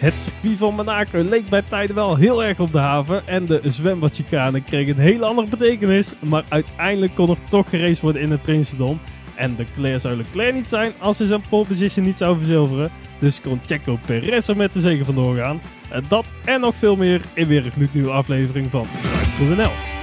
Het circuit van Monaco leek bij tijden wel heel erg op de haven en de zwembadchicane kreeg een hele andere betekenis, maar uiteindelijk kon er toch geraced worden in het Prinsendom. En de Leclerc zou Leclerc niet zijn als hij zijn pole position niet zou verzilveren. Dus kon Checo Perez er met de zegen vandoor gaan. En dat en nog veel meer in weer een gloednieuwe aflevering van Drive.nl.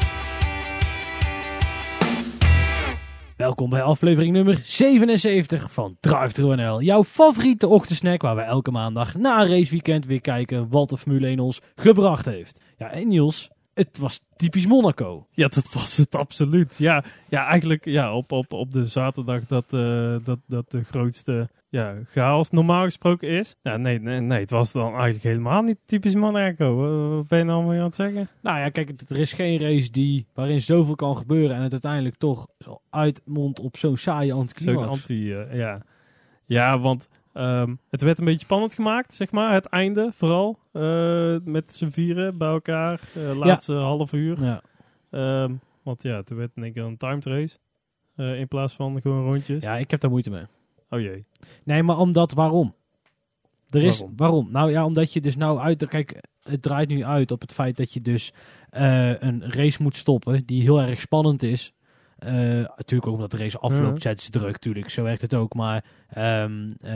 Welkom bij aflevering nummer 77 van Drive NL. Jouw favoriete ochtendsnack waar we elke maandag na raceweekend weer kijken wat de Formule 1 ons gebracht heeft. Ja, en Niels, het was typisch Monaco. Ja, dat was het absoluut. Ja, ja eigenlijk ja, op, op, op de zaterdag dat, eh, dat, dat de grootste ja, chaos normaal gesproken is. Ja, nee, nee, nee, het was dan eigenlijk helemaal niet typisch Monaco. Wat ben je nou mee aan het zeggen? Nou ja, kijk, er is geen race die, waarin zoveel kan gebeuren en het uiteindelijk toch zo uitmondt op zo'n saaie anticlimax. Zo'n anti, uh, ja. Ja, want um, het werd een beetje spannend gemaakt, zeg maar. Het einde vooral. Uh, met z'n vieren bij elkaar. Uh, laatste ja. half uur. Ja. Um, want ja, toen werd in één keer een timed race. in plaats van gewoon rondjes. Ja, ik heb daar moeite mee. Oh jee. Nee, maar omdat, waarom? Er is, waarom? waarom? Nou ja, omdat je dus nou uit... Kijk, het draait nu uit op het feit dat je dus een race moet stoppen die heel erg spannend is. Uh, natuurlijk ook omdat de race afloopt, zetten ze druk, natuurlijk. Zo werkt het ook. Maar um, uh,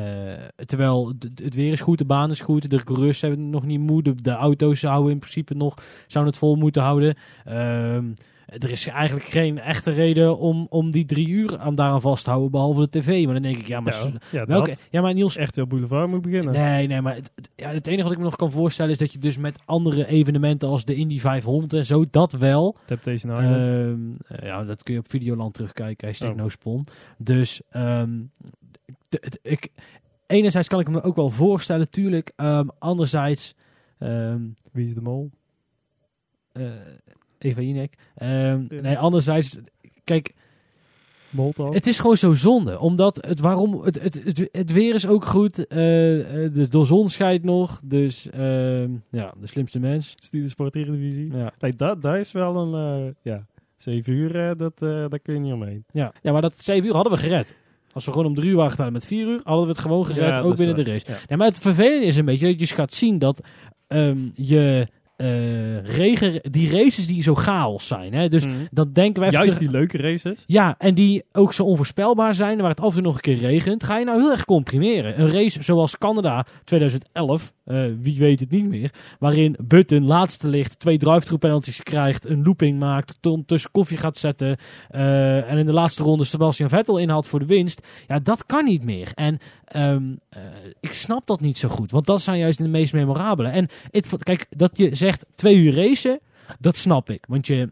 terwijl het weer is goed, de baan is goed, de coureurs hebben het nog niet moe, de, de auto's zouden in principe nog zouden het vol moeten houden. Um, er is eigenlijk geen echte reden om, om die drie uur aan daaraan vast te houden, behalve de tv. Maar dan denk ik, ja, maar, ja, ja, welke, ja, maar Niels... Echt heel boulevard moet beginnen. Nee, nee, maar het, ja, het enige wat ik me nog kan voorstellen is dat je dus met andere evenementen als de Indy 500 en zo, dat wel... Temptation Island. Uh, ja, dat kun je op Videoland terugkijken, hij steekt oh. no spon. Dus, um, ik... Enerzijds kan ik me ook wel voorstellen, tuurlijk. Um, anderzijds... Um, Wie is de mol? Uh, Eva Jinek. Um, nee, anderzijds, kijk, Molto. het is gewoon zo zonde. Omdat het waarom, het, het, het, het weer is ook goed. Uh, de, de zon schijnt nog. Dus uh, ja, de slimste mens. Is die de sportdivisie? Ja. Nee, dat, dat is wel een, uh, ja, 7 uur, dat, daar kun je niet omheen. Ja. ja, maar dat 7 uur hadden we gered. Als we gewoon om drie uur waren gedaan met vier uur, hadden we het gewoon gered, ja, ook binnen de race. Ja. Nee, maar het vervelende is een beetje dat je dus gaat zien dat um, je uh, regen, die races die zo chaos zijn. Hè? Dus mm. dat denken wij... Juist die leuke races. Ja, en die ook zo onvoorspelbaar zijn, waar het af en toe nog een keer regent, ga je nou heel erg comprimeren. Een race zoals Canada 2011, uh, wie weet het niet meer, waarin Button laatste ligt, twee penalties krijgt, een looping maakt, tussen koffie gaat zetten uh, en in de laatste ronde Sebastian Vettel inhaalt voor de winst. Ja, dat kan niet meer. En um, uh, ik snap dat niet zo goed, want dat zijn juist de meest memorabele. En kijk, dat je zegt twee uur racen, dat snap ik. Want je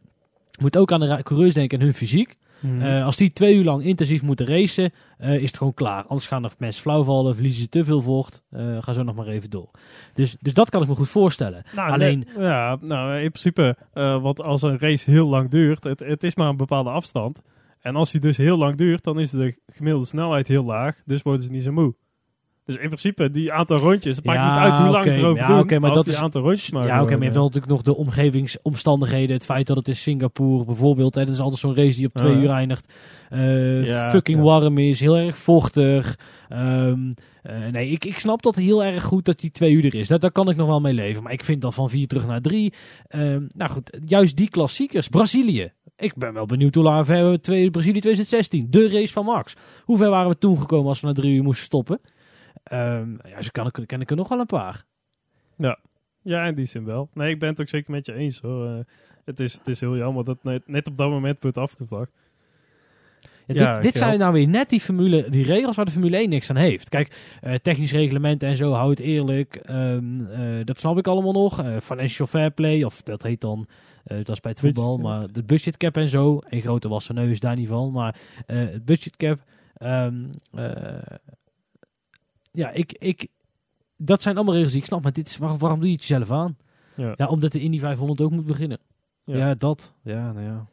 moet ook aan de coureurs denken en hun fysiek. Mhm. Mm. Uh, als die twee uur lang intensief moeten racen, uh, is het gewoon klaar. Anders gaan er mensen flauw vallen, verliezen ze te veel vocht. Uh, gaan zo nog maar even door. Dus, dus dat kan ik me goed voorstellen. Nou, Alleen, nee, ja, nou, in principe, want als een race heel lang duurt, het, het is maar een bepaalde afstand. En als die dus heel lang duurt, dan is de gemiddelde snelheid heel laag. Dus worden ze niet zo moe. Dus in principe, die aantal rondjes, het maakt ja, niet uit hoe lang okay, ze erover ja, doen. Okay, maar dat is, aantal rondjes maar Ja, oké, okay, maar je hebt dan natuurlijk nog de omgevingsomstandigheden. Het feit dat het in Singapore bijvoorbeeld, hè, dat is altijd zo'n race die op twee uh, uur eindigt. Uh, ja, fucking warm is, heel erg vochtig. Um, uh, nee, ik, ik snap dat heel erg goed dat die twee uur er is. Daar, daar kan ik nog wel mee leven. Maar ik vind dan van vier terug naar drie. Um, nou goed, juist die klassiekers. Brazilië. Ik ben wel benieuwd hoe lang ver we twee, Brazilië 2016. De race van Max. Hoe ver waren we toen gekomen als we na drie uur moesten stoppen? Um, ja, zo kan ik, ken ik er nog wel een paar. Ja. ja, in die zin wel. Nee, ik ben het ook zeker met je eens hoor. Uh, het, is, het is heel jammer dat net, net op dat moment wordt afgevlakt. Ja, ja, dit, dit zijn nou weer net die, formule, die regels waar de Formule 1 niks aan heeft. Kijk, uh, technisch reglement en zo, hou het eerlijk. Um, uh, dat snap ik allemaal nog. Uh, financial fair play, of dat heet dan... Dat is bij het voetbal, budget, maar de budgetcap en zo. Een grote wassen neus daar niet van. Maar het budgetcap... Um, uh, ja, ik, ik... Dat zijn allemaal regels die ik snap. Maar dit is, waarom, waarom doe je het jezelf aan? Ja. ja, omdat de Indy 500 ook moet beginnen. Ja, ja dat. Ja, nou ja.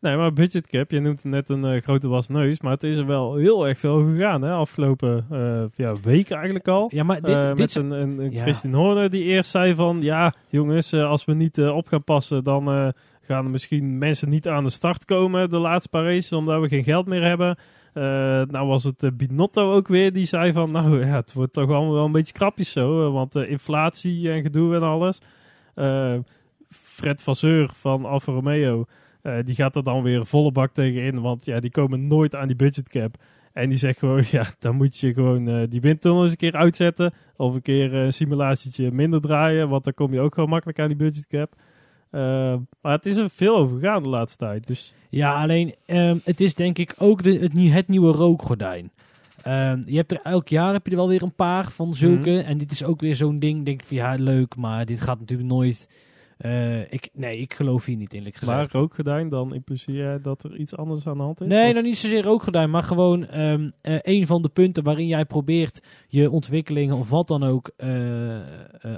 Nee, maar budgetcap, je noemt net een uh, grote wasneus, maar het is er wel heel erg veel over gegaan, hè? Afgelopen uh, ja, weken eigenlijk al. Ja, maar dit, uh, dit met een, een, een ja. Christine Horner die eerst zei van, ja jongens, als we niet op gaan passen, dan gaan er misschien mensen niet aan de start komen de laatste paar races, omdat we geen geld meer hebben. Nou was het Binotto ook weer, die zei van, nou ja, het wordt toch allemaal wel een beetje krapjes zo, want inflatie en gedoe en alles. Fred Vasseur van Alfa Romeo, die gaat er dan weer volle bak tegen in, want ja, die komen nooit aan die budgetcap. En die zegt gewoon, ja, dan moet je gewoon die windtunnel eens een keer uitzetten. Of een keer een simulatietje minder draaien, want dan kom je ook gewoon makkelijk aan die budgetcap. Uh, maar het is er veel over gegaan de laatste tijd. Dus. Ja, alleen um, het is denk ik ook de, het, het nieuwe rookgordijn. Um, je hebt er elk jaar heb je er wel weer een paar van zulke. Mm En dit is ook weer zo'n ding. Denk van ja, leuk, maar dit gaat natuurlijk nooit uh, ik, nee, ik geloof hier niet gezegd. Maar rookgordijn, dan impliceer je dat er iets anders aan de hand is? Nee, of? nog niet zozeer rookgordijn, maar gewoon um, uh, een van de punten waarin jij probeert je ontwikkelingen of wat dan ook uh,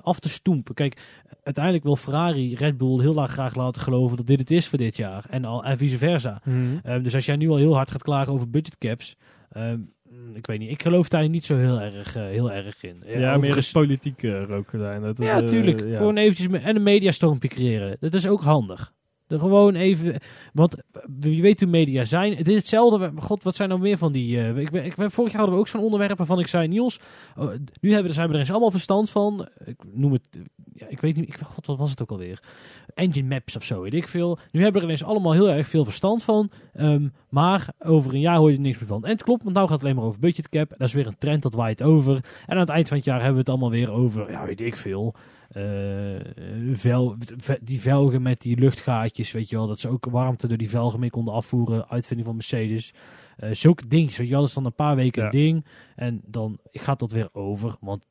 af te stoempen. Kijk, uiteindelijk wil Ferrari Red Bull heel erg graag laten geloven dat dit het is voor dit jaar en, al, en vice versa. Mm um, dus als jij nu al heel hard gaat klagen over budgetcaps, um, Mm, ik weet niet. Ik geloof daar niet zo heel erg, uh, heel erg in. Ja, Overigens... meer het politieke rookgordijn. Dat, ja, tuurlijk. Uh, ja. Gewoon eventjes en een mediastormpje creëren. Dat is ook handig. Er gewoon even, want je weet hoe media zijn. Het is hetzelfde. God, wat zijn nou meer van die? Uh, ik, ik, vorig jaar hadden we ook zo'n onderwerp waarvan ik zei, Niels, oh, nu hebben, zijn we er eens allemaal verstand van. Ik noem het, ja, ik weet niet, ik, God, wat was het ook alweer? Engine maps of zo, weet ik veel. Nu hebben we er ineens allemaal heel erg veel verstand van. Um, maar over een jaar hoor je er niks meer van. En het klopt, want nou gaat het alleen maar over budget cap. Dat is weer een trend, dat waait over. En aan het eind van het jaar hebben we het allemaal weer over, ja, weet ik veel. Uh, vel, die velgen met die luchtgaatjes, weet je wel, dat ze ook warmte door die velgen mee konden afvoeren, uitvinding van Mercedes. Uh, zulke dingen, weet je wel, dat is dan een paar weken ja. ding. En dan gaat dat weer over, want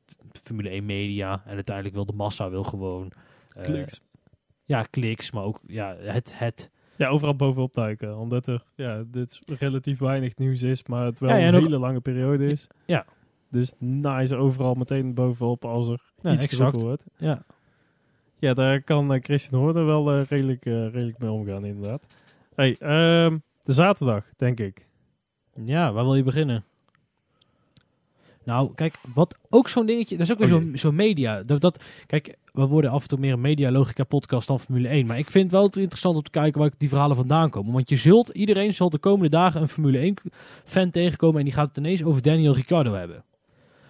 Formule 1 media en uiteindelijk wil de massa wil gewoon... Uh, kliks. Ja, kliks, maar ook ja, het, het, ja, overal bovenop duiken. Omdat er ja, dit relatief weinig nieuws is, maar het wel ja, ja, een hele lange periode is. Ja. Dus nice overal meteen bovenop als er ja, iets exact. wordt. Ja. Ja, daar kan uh, Christian Hoorder wel uh, redelijk, uh, redelijk mee omgaan, inderdaad. Hey, um, de zaterdag, denk ik. Ja, waar wil je beginnen? Nou, kijk, wat ook zo'n dingetje, dat is ook weer zo'n zo media. Dat, dat, kijk, we worden af en toe meer een media-logica podcast dan Formule 1. Maar ik vind wel het interessant om te kijken waar die verhalen vandaan komen. Want je zult, iedereen zal de komende dagen een Formule 1 fan tegenkomen en die gaat het ineens over Daniel Ricciardo hebben.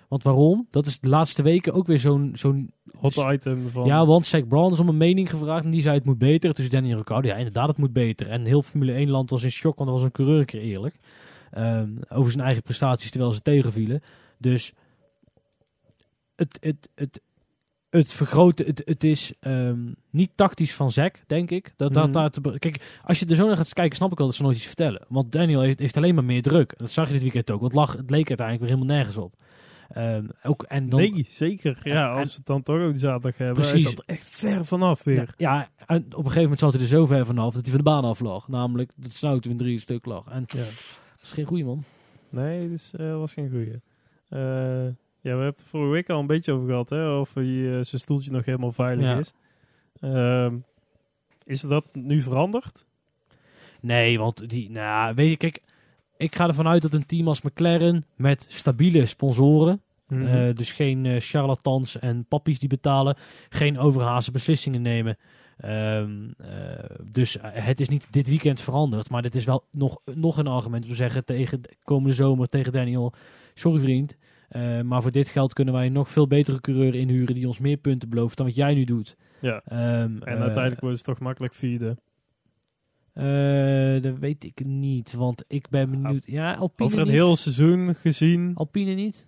Want waarom? Dat is de laatste weken ook weer zo'n... zo'n Hot item van... Ja, want Zach Brown is om een mening gevraagd en die zei het moet beter. Dus Daniel Ricciardo, ja inderdaad het moet beter. En heel Formule 1 land was in shock, want er was een coureur een keer eerlijk. Um, over zijn eigen prestaties terwijl ze tegenvielen. Dus het, het, het, het vergroten, het, het is um, niet tactisch van Zack, denk ik. Dat, dat, mm. daar te, kijk, als je er zo naar gaat kijken, snap ik wel dat ze nooit iets vertellen. Want Daniel heeft, heeft alleen maar meer druk. Dat zag je dit weekend ook. Want lag, het leek uiteindelijk weer helemaal nergens op. Um, ook, en dan, nee, zeker. Ja, en, als we het dan toch ook die zaterdag hebben, precies. is dat er echt ver vanaf weer. Ja, ja, en op een gegeven moment zat hij er zo ver vanaf dat hij van de baan af lag. Namelijk dat Snauter in drie stuk lag. En ja. dat is geen goeie man. Nee, dat uh, was geen goeie. Uh, ja, we hebben het vorige week al een beetje over gehad, hè, of hij, uh, zijn stoeltje nog helemaal veilig ja. is. Uh, is dat nu veranderd? Nee, want die, nou, weet je, kijk, ik ga ervan uit dat een team als McLaren met stabiele sponsoren, mm -hmm. uh, dus geen uh, charlatans en pappies die betalen, geen overhazen beslissingen nemen. Um, uh, dus het is niet dit weekend veranderd, maar dit is wel nog, nog een argument om te zeggen tegen komende zomer tegen Daniel, sorry vriend, uh, maar voor dit geld kunnen wij nog veel betere coureur inhuren die ons meer punten belooft dan wat jij nu doet. Ja. Um, en uh, uiteindelijk wordt het toch makkelijk vierde. Uh, dat weet ik niet, want ik ben benieuwd. Ja, Alpine Over een niet. heel seizoen gezien. Alpine niet?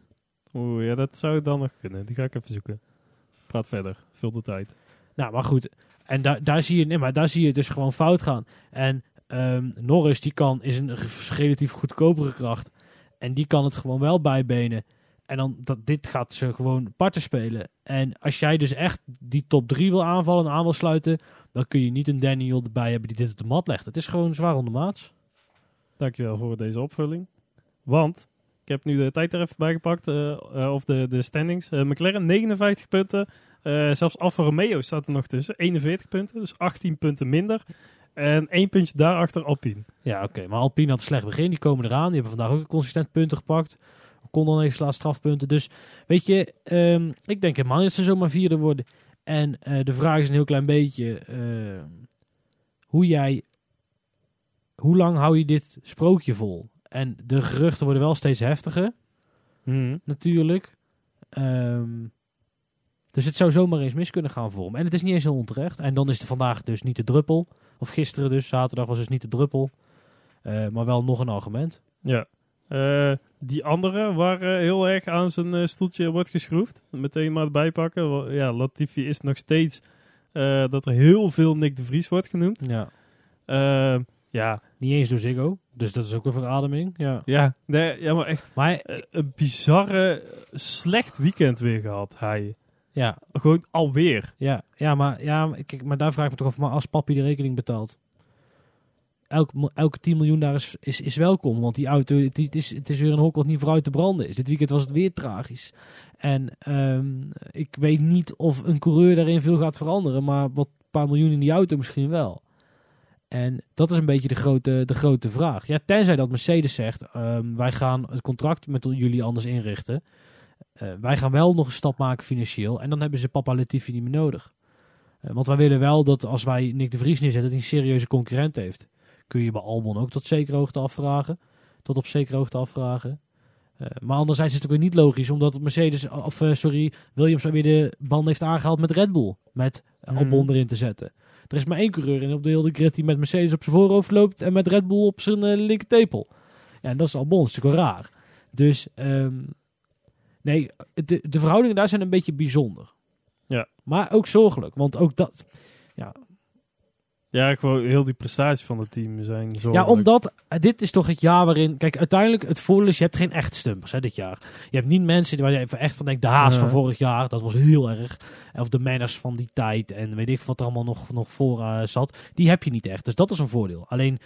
Oeh, ja, dat zou dan nog kunnen. Die ga ik even zoeken. Praat verder. Vul de tijd. Nou, maar goed. En daar daar zie je, nee, maar daar zie je dus gewoon fout gaan. En um, Norris, die kan, is een relatief goedkopere kracht. En die kan het gewoon wel bijbenen. En dan dat dit gaat ze gewoon parten spelen. En als jij dus echt die top 3 wil aanvallen en aan wil sluiten, dan kun je niet een Daniel erbij hebben die dit op de mat legt. Het is gewoon zwaar ondermaats. Dankjewel voor deze opvulling. Want ik heb nu de tijd er even bij gepakt, uh, uh, of de, de standings. Uh, McLaren 59 punten. zelfs Alfa Romeo staat er nog tussen, 41 punten, dus 18 punten minder. En één puntje daarachter Alpine. Ja, oké. Okay. Maar Alpine had een slecht begin. Die komen eraan. Die hebben vandaag ook consistent punten gepakt. Kon dan even laat strafpunten. Dus weet je, um, ik denk helemaal niet dat ze zomaar vierde worden. En uh, de vraag is een heel klein beetje uh, hoe jij, hoe lang hou je dit sprookje vol? En de geruchten worden wel steeds heftiger, Mhm. natuurlijk. Dus het zou zomaar eens mis kunnen gaan voor hem. En het is niet eens heel onterecht. En dan is er vandaag dus niet de druppel. Of gisteren dus, zaterdag was dus niet de druppel. Eh, maar wel nog een argument. Ja. Die andere waar heel erg aan zijn eh, stoeltje wordt geschroefd. Meteen maar erbij pakken. Ja, Latifi is nog steeds eh, dat er heel veel Nick de Vries wordt genoemd. Ja. Eh, ja, Niet eens door Ziggo. Dus dat is ook een verademing. Ja. ja, nee, ja, maar echt Maar een bizarre, slecht weekend weer gehad, hij. ja, Gewoon alweer. ja, ja, maar, ja, maar kijk, maar daar vraag ik me toch af. Maar als papi de rekening betaalt. Elk, elke 10 miljoen daar is, is, is welkom. Want die auto, het, is, het is weer een hok wat niet vooruit te branden is. Dit weekend was het weer tragisch. En ehm, ik weet niet of een coureur daarin veel gaat veranderen. Maar wat paar miljoen in die auto misschien wel. En dat is een beetje de grote, de grote vraag. Ja, tenzij dat Mercedes zegt, ehm, wij gaan het contract met jullie anders inrichten. Eh, wij gaan wel nog een stap maken financieel. En dan hebben ze papa Latifi niet meer nodig. Eh, want wij willen wel dat als wij Nick de Vries neerzetten, dat hij een serieuze concurrent heeft. Kun je bij Albon ook tot zekere hoogte afvragen. Tot op zekere hoogte afvragen. Eh, maar anderzijds is het ook weer niet logisch, omdat Mercedes, of eh, sorry, Williams alweer de band heeft aangehaald met Red Bull. Met Hmm. Albon erin te zetten. Er is maar één coureur in op de hele grid die met Mercedes op zijn voorhoofd loopt en met Red Bull op zijn eh, linkertepel. Ja, en dat is Albon, dat is natuurlijk wel raar. Dus, ehm, nee, de, de verhoudingen daar zijn een beetje bijzonder. Ja. Maar ook zorgelijk, want ook dat... Ja, gewoon heel die prestaties van het team zijn zo. Ja, omdat eh, dit is toch het jaar waarin... Kijk, uiteindelijk het voordeel is, je hebt geen echte stumpers hè, dit jaar. Je hebt niet mensen waar je even echt van denkt, de haas Ja. van vorig jaar, dat was heel erg. Of de manners van die tijd en weet ik wat er allemaal nog, nog voor eh, zat. Die heb je niet echt, dus dat is een voordeel. Alleen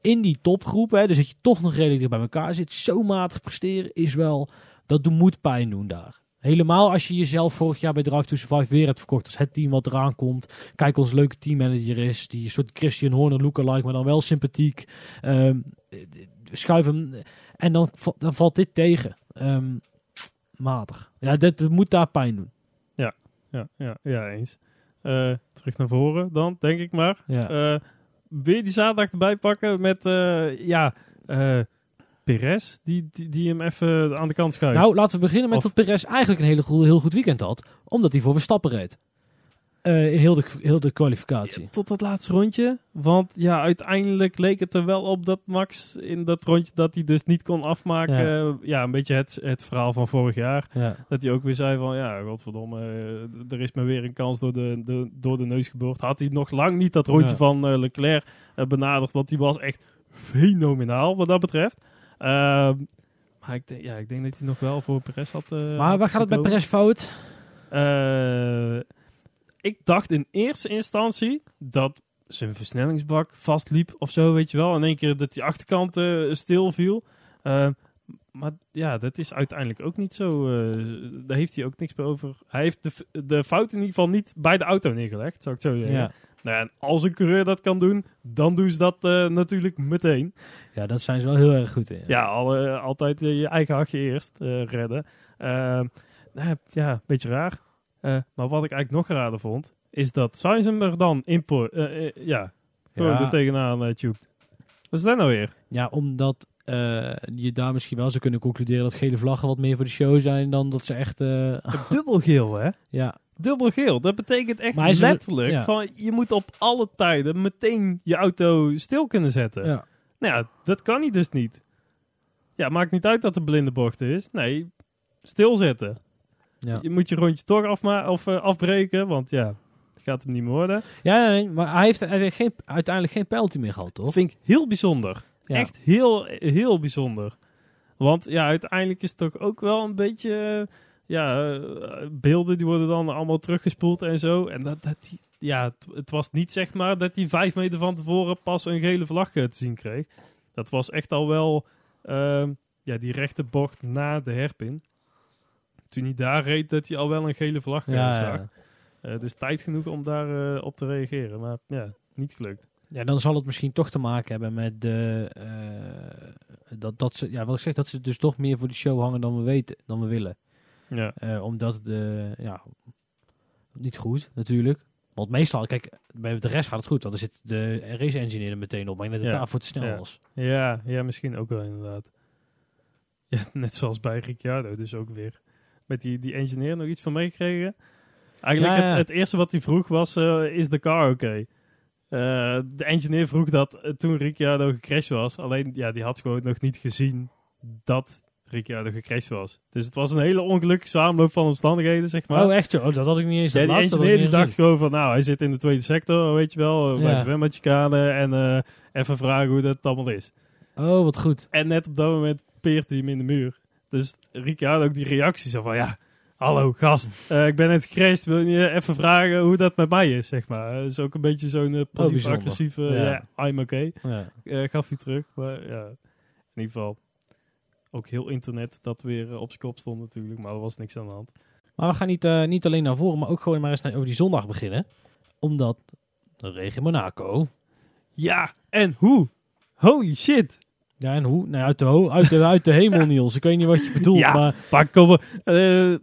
in die topgroep, hè, dus dat je toch nog redelijk dicht bij elkaar zit, zo matig presteren is wel... Dat doet- moet pijn doen daar. Helemaal als je jezelf vorig jaar bij Drive to Survive weer hebt verkocht als het team wat eraan komt. Kijk, ons leuke teammanager is. Die soort Christian Horner lookalike, maar dan wel sympathiek. Schuif hem. En dan, dan valt dit tegen. Ehm, matig. Ja, dit, dit moet daar pijn doen. Ja, ja, ja eens. Eh, terug naar voren dan, denk ik maar. Ja. Eh, weer die zaterdag erbij pakken met, eh, ja, Perez, die, die, die hem even aan de kant schuift. nou, laten we beginnen met Of- dat Perez eigenlijk een hele goe- heel goed weekend had. Omdat hij voor Verstappen reed. Eh, in heel de, heel de kwalificatie. Tot dat laatste rondje. Want ja, uiteindelijk leek het er wel op dat Max in dat rondje dat hij dus niet kon afmaken. Ja, ja een beetje het, het verhaal van vorig jaar. Ja. Dat hij ook weer zei van, ja, godverdomme, eh, er is me weer een kans door de, de, door de neus geboord. Had hij nog lang niet dat rondje van eh, Leclerc benaderd, want die was echt fenomenaal wat dat betreft. Ehm, maar ik denk, ja, ik denk dat hij nog wel voor Perez had eh, Maar had waar gaat het bij gekozen. Perez fout? Eh, ik dacht in eerste instantie dat zijn versnellingsbak vastliep of zo, weet je wel. In één keer dat die achterkant eh, stil viel. Eh, maar ja, dat is uiteindelijk ook niet zo. daar heeft hij ook niks meer over. Hij heeft de, de fout in ieder geval niet bij de auto neergelegd, zou ik zo zeggen. Ja. Nou, en als een coureur dat kan doen, dan doen ze dat eh, natuurlijk meteen. ja, dat zijn ze wel heel erg goed in. Ja, eh, altijd eh, je eigen hachje eerst redden. Eh, nou, ja, een beetje raar. Maar wat ik eigenlijk nog raarder vond, is dat Sainz hem er dan in ja, gewoon Ja. er tegenaan uh, tubt. Wat is dat nou weer? Ja, omdat je daar misschien wel zou kunnen concluderen dat gele vlaggen wat meer voor de show zijn dan dat ze echt. eh, Dubbelgeel, hè? ja, Dubbelgeel. Dat betekent echt letterlijk ja. van je moet op alle tijden meteen je auto stil kunnen zetten. ja. Nou ja, dat kan hij dus niet. Ja, maakt niet uit dat er blinde bocht is. Nee, stilzetten. Ja. Je moet je rondje toch afma of, eh, afbreken, want ja, het gaat hem niet meer worden. ja, nee, maar hij heeft, hij heeft geen, uiteindelijk geen penalty meer gehad, toch? Vind ik heel bijzonder. Ja. Echt heel, heel bijzonder. Want ja, uiteindelijk is het toch ook wel een beetje... eh, ja, eh, beelden die worden dan allemaal teruggespoeld en zo. En dat, dat die, ja, het, was niet zeg maar dat hij vijf meter van tevoren pas een gele vlag eh, te zien kreeg. Dat was echt al wel ehm, ja, die rechte bocht na de herpin. Toen hij daar reed, dat hij al wel een gele vlag eh, ja, zag. ja. Eh, dus tijd genoeg om daar op te reageren. Maar ja, niet gelukt. ja, dan zal het misschien toch te maken hebben met de. dat, dat ze, ja, wat ik zeg, dat ze dus toch meer voor de show hangen dan we weten, dan we willen. Ja. Eh, omdat de. Ja, niet goed, natuurlijk. Want meestal, kijk, bij de rest gaat het goed. Want er zit de race engineer er meteen op. Maar dat het Ja. daarvoor te snel Ja. was. Ja, ja, misschien ook wel inderdaad. Ja, net zoals bij Ricciardo dus ook weer. Met die, die engineer nog iets van meegekregen. Eigenlijk Ja. Het, het eerste wat hij vroeg was, eh, is de car oké? Eh, de engineer vroeg dat eh, toen Ricciardo gecrashed was. Alleen, ja, die had gewoon nog niet gezien dat Ricciardo gecrashed was. Dus het was een hele ongelukkige samenloop van omstandigheden, zeg maar. Oh, echt joh? Oh, dat had ik niet eens. Ja, die ik engineer die niet dacht gewoon van, nou, hij zit in de tweede sector, weet je wel, eh, bij Ja. de zwembadjekade en eh, even vragen hoe dat allemaal is. Oh, wat goed. En net op dat moment peert hij hem in de muur. Dus Ricciardo ook die reactie zo van, ja, hallo gast, eh, ik ben net gecrashed, wil je even vragen hoe dat met mij is, zeg maar. Dat is ook een beetje zo'n uh, passief-agressieve, ja. I'm okay. Ja. Gaf hij terug, maar ja, in ieder geval ook heel internet dat weer eh, op zijn kop stond natuurlijk, maar er was niks aan de hand. Maar we gaan niet, eh, niet alleen naar voren, maar ook gewoon maar eens naar, over die zondag beginnen. Omdat de regen Monaco. Ja, en hoe? Holy shit! Ja, en hoe? Nou, uit de, ho- uit de, uit de hemel, Niels. Ik weet niet wat je bedoelt, Ja. maar Maar komen, eh,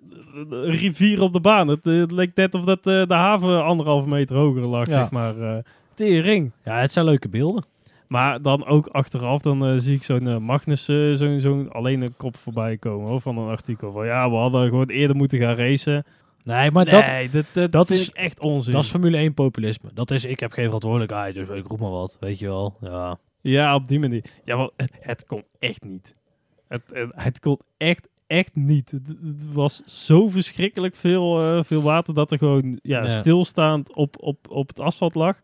rivier op de baan. Het, het leek net of dat de haven anderhalve meter hoger lag, Ja. zeg maar. tering. ja, het zijn leuke beelden. Maar dan ook achteraf, dan eh, zie ik zo'n eh, Magnus, eh, zo'n alleen een kop voorbij komen hoor, van een artikel. Van ja, we hadden gewoon eerder moeten gaan racen. Nee, maar dat, nee, dat, dat, dat vind is- echt onzin. dat is Formule 1 populisme. Dat is, ik heb geen verantwoordelijkheid, dus ik roep maar wat. Weet je wel. Ja. Ja, op die manier. Ja, het, het kon echt niet. Het, het, het kon echt, echt niet. Het, het was zo verschrikkelijk veel, veel water dat er gewoon ja, Ja. stilstaand op, op, op het asfalt lag.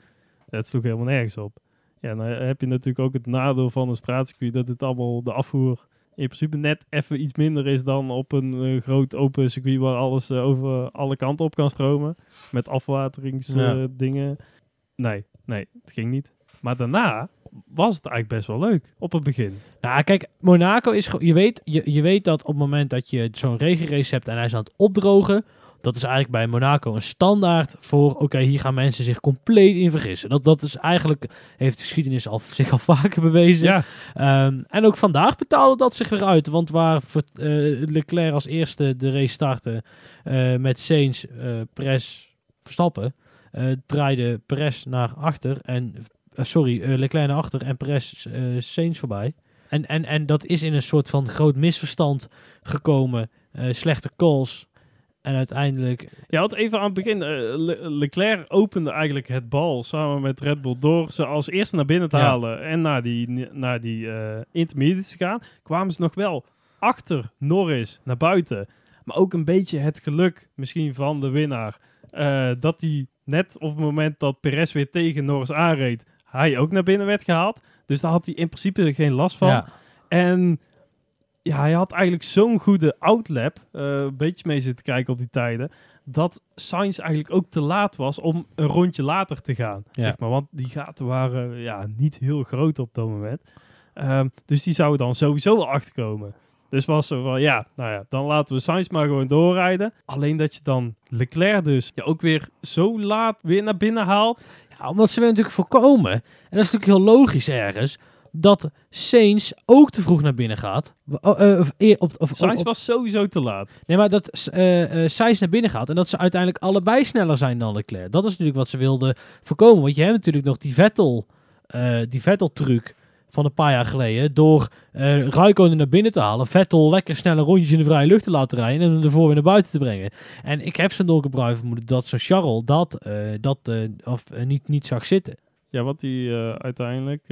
Dat sloeg helemaal nergens op. Ja, dan heb je natuurlijk ook het nadeel van een straatcircuit dat het allemaal de afvoer in principe net even iets minder is dan op een eh, groot open circuit waar alles eh, over alle kanten op kan stromen. Met Ja. afwateringsdingen. nee, nee, het ging niet. Maar daarna was het eigenlijk best wel leuk op het begin. Nou, kijk, Monaco is. Je weet, je, je weet dat op het moment dat je zo'n regenrace hebt en hij is aan het opdrogen... Dat is eigenlijk bij Monaco een standaard voor... Oké, hier gaan mensen zich compleet in vergissen. Dat, dat is eigenlijk... Heeft de geschiedenis al, zich al vaker bewezen. Ja, Ehm, en ook vandaag betaalde dat zich weer uit. Want waar eh, Leclerc als eerste de race startte eh, met Sainz, eh Perez, Verstappen... draaide Perez naar achter en... sorry, Leclerc naar achter en Perez Sainz voorbij. En, en, en dat is in een soort van groot misverstand gekomen. slechte calls. En uiteindelijk... je had even aan het begin, eh, Le- Leclerc opende eigenlijk het bal samen met Red Bull door ze als eerste naar binnen te Ja. halen en naar die, naar die intermediates te gaan. Kwamen ze nog wel achter Norris naar buiten. Maar ook een beetje het geluk misschien van de winnaar. eh, dat hij net op het moment dat Perez weer tegen Norris aanreed, hij ook naar binnen werd gehaald. Dus daar had hij in principe geen last van. Ja, En ja, hij had eigenlijk zo'n goede outlap, eh, een beetje mee zitten kijken op die tijden, dat Sainz eigenlijk ook te laat was om een rondje later te gaan. Ja. Zeg maar, want die gaten waren ja, niet heel groot op dat moment. Ehm, dus die zouden dan sowieso wel achterkomen. Dus was zo van, ja, nou ja, dan laten we Sainz maar gewoon doorrijden. Alleen dat je dan Leclerc dus ja, ook weer zo laat weer naar binnen haalt. Ja, omdat ze willen natuurlijk voorkomen, en dat is natuurlijk heel logisch ergens, dat Sainz ook te vroeg naar binnen gaat. Oh, eh, of, eer- of, of, Sainz of- was sowieso te laat. nee, maar dat eh eh Sainz naar binnen gaat en dat ze uiteindelijk allebei sneller zijn dan Leclerc. Dat is natuurlijk wat ze wilden voorkomen. Want je hebt natuurlijk nog die Vettel, die Vettel-truc van een paar jaar geleden. Door Raikkonen naar binnen te halen, Vettel lekker snelle rondjes in de vrije lucht te laten rijden en hem ervoor weer naar buiten te brengen. En ik heb zo'n donkerbruin vermoeden dat zo'n Charles dat, dat of, niet, niet zag zitten. Ja, wat hij eh, uiteindelijk...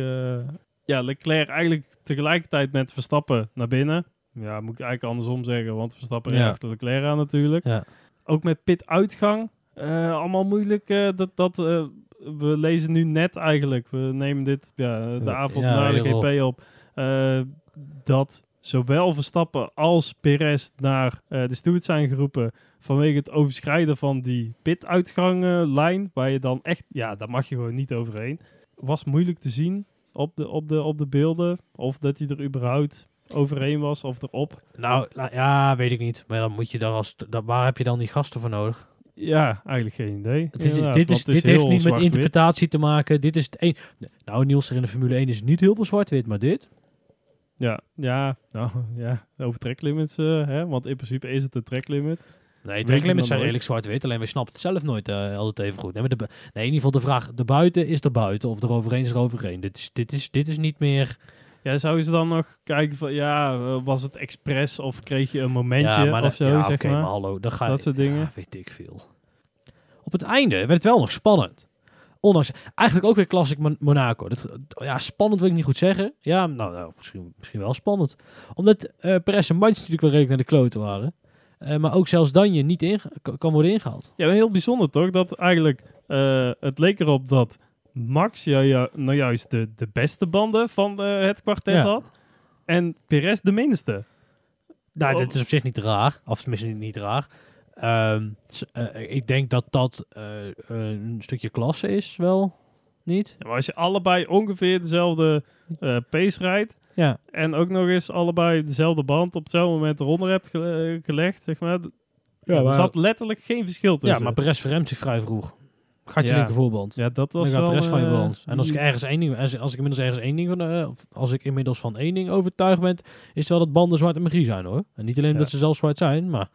ja, Leclerc eigenlijk tegelijkertijd met Verstappen naar binnen. Ja, moet ik eigenlijk andersom zeggen, want Verstappen Ja. achter Leclerc aan natuurlijk. Ja. Ook met pit-uitgang. eh, allemaal moeilijk. eh, dat, dat, eh, we lezen nu net eigenlijk. We nemen dit ja, de avond ja, na de GP op. dat zowel Verstappen als Perez naar de steward zijn geroepen vanwege het overschrijden van die pit-uitganglijn, waar je dan echt, ja, daar mag je gewoon niet overheen. Was moeilijk te zien op de, op de, op de beelden, of dat hij er überhaupt overheen was of erop. Nou, nou, ja, weet ik niet. Maar dan moet je daar als. Da, waar heb je dan die gasten voor nodig? Ja, eigenlijk geen idee. Het is, dit is, dit heeft niet met interpretatie te maken. Dit is het een. Nou, Niels, er in de Formule 1 is niet heel veel zwart-wit, maar dit. Ja, ja, nou, ja, over tracklimits, eh hè, want in principe is het een tracklimit. Nee, tracklimits zijn redelijk zwart-wit. Alleen wij snappen het zelf nooit eh, altijd even goed. Nee, maar de, bu- nee, in ieder geval de vraag, de buiten is er buiten. Of er overheen is er overheen. Dit is, dit is, dit is niet meer... Ja, zou ze dan nog kijken van, ja, eh, was het expres of kreeg je een momentje ja, maar of dat- zo, ja, zeg oké, maar. hallo, dan ga Dat soort dingen. Ja, weet ik veel. Op het einde werd het wel nog spannend. Ondanks, eigenlijk ook weer klassiek Mon- Monaco. Dat, ja, spannend wil ik niet goed zeggen. Ja, nou, nou misschien, misschien wel spannend. Omdat eh Perez en natuurlijk wel redelijk naar de kloten waren. Eh, maar ook zelfs Danje niet in, kan worden ingehaald. Ja, heel bijzonder toch? Dat eigenlijk, eh, het leek erop dat Max ja, ja, nou juist de, de beste banden van eh, het kwartet Ja. had. En Perez de minste. Nou, Oh. dit is op zich niet raar. Of tenminste niet, niet raar. Ehm, eh, ik denk dat dat een stukje klasse is, wel niet? Ja, maar als je allebei ongeveer dezelfde pace rijdt. Ja, En ook nog eens allebei dezelfde band op hetzelfde moment eronder hebt ge- eh, gelegd, zeg maar. Ja, er zat letterlijk geen verschil tussen. ja maar Perez verremt zich vrij vroeg. Gaat je Ja. linker voorband. Ja, dat was Dan gaat de rest van je eh, balans. En als ik ergens één ding, als, als ik inmiddels ergens één ding van, of als ik inmiddels van één ding overtuigd ben, is het wel dat banden zwart en magie zijn hoor. En niet alleen Ja. dat ze zelf zwart zijn, maar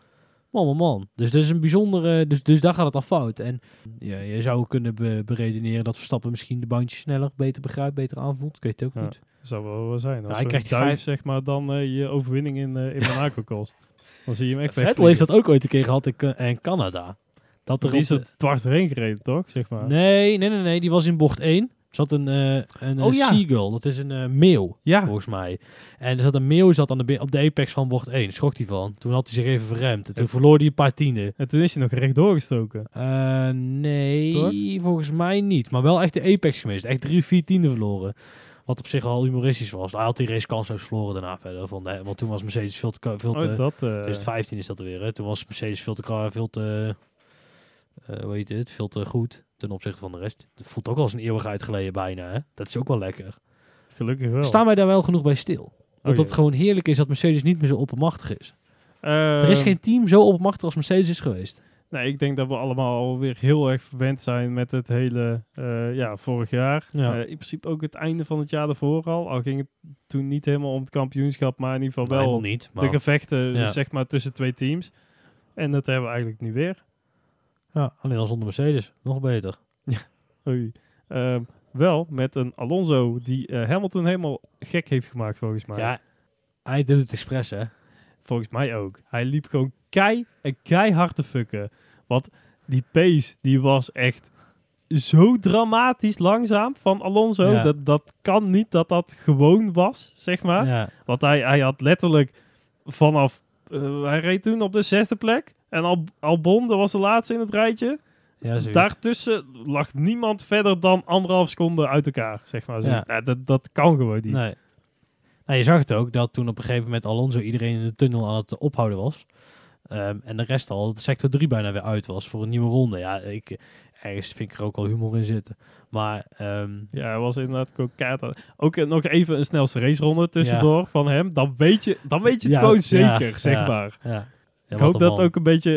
man, man, man. Dus dit is een bijzondere, dus, dus daar gaat het al fout. En ja, je zou kunnen be- beredeneren dat Verstappen misschien de bandjes sneller, beter begrijpt, beter aanvoelt. Ik weet het ook Ja. niet. Zou wel wel zijn. Als hij hij krijgt krijgt die duif, vijf- zeg maar, dan eh, je overwinning in, eh, in Monaco kost. Dan zie je hem echt Vettel heeft dat ook ooit een keer gehad in, Ca- in Canada. Dat er Die is de- het dwars doorheen gereden, toch? Zeg maar. Nee, nee, nee, nee, die was in bocht 1. Er zat een, eh een eh, Oh, ja. seagull, dat is een eh, meeuw. Ja, volgens mij. En er zat een meeuw zat aan de, be- op de apex van bocht 1. Schrok hij van. Toen had hij zich even verremd. En toen Ja. verloor hij een paar tienden. en toen is hij nog rechtdoor gestoken. Eh, nee, volgens mij niet. Maar wel echt de apex geweest. Echt drie, vier tienden verloren. Wat op zich wel humoristisch was. Hij had die race kansloos verloren daarna verder. Van, nee, want toen was Mercedes veel te... Veel te Oh, dat... eh, 2015 is dat er weer. Hè. Toen was Mercedes veel te... Veel te eh, hoe heet het? Veel te goed ten opzichte van de rest. Het voelt ook al als een eeuwigheid geleden bijna. Hè? Dat is ook wel lekker. gelukkig wel. Staan wij daar wel genoeg bij stil? Dat Oh, het jee. gewoon heerlijk is dat Mercedes niet meer zo oppermachtig is. Eh, er is geen team zo oppermachtig als Mercedes is geweest. Nee, ik denk dat we allemaal alweer heel erg verwend zijn met het hele, eh, ja, vorig jaar. Ja. Eh, in principe ook het einde van het jaar daarvoor al. Al ging het toen niet helemaal om het kampioenschap, maar in ieder geval wel niet. de Maar, gevechten, Ja. zeg maar, tussen twee teams. En dat hebben we eigenlijk nu weer. ja, alleen al zonder Mercedes. Nog beter. Oei. Ehm, wel met een Alonso die eh, Hamilton helemaal gek heeft gemaakt, volgens mij. Ja, hij doet het expres, hè. Volgens mij ook. Hij liep gewoon kei en keihard te fucken. Want die pace, die was echt zo dramatisch langzaam van Alonso. Ja. Dat, dat kan niet dat dat gewoon was, zeg maar. Ja, Want hij, hij had letterlijk vanaf... eh, hij reed toen op de zesde plek. En Al, Albon, dat was de laatste in het rijtje. ja. Daartussen lag niemand verder dan anderhalf seconde uit elkaar, zeg maar. Zo. Ja. Ja, dat, dat kan gewoon niet. Nee. Nou, je zag het ook, dat toen op een gegeven moment Alonso iedereen in de tunnel aan het ophouden was. Ehm, en de rest al, de sector 3 bijna weer uit was voor een nieuwe ronde. Ja, ik, ergens vind ik er ook wel humor in zitten. Maar ehm, Ja, hij was inderdaad aan- Ook eh, nog even een snelste raceronde tussendoor van hem. Dan weet je, dan weet je het Ja, gewoon ja, zeker, zeg ja. maar. ja. Ja, ik hoop dat man. ook een beetje...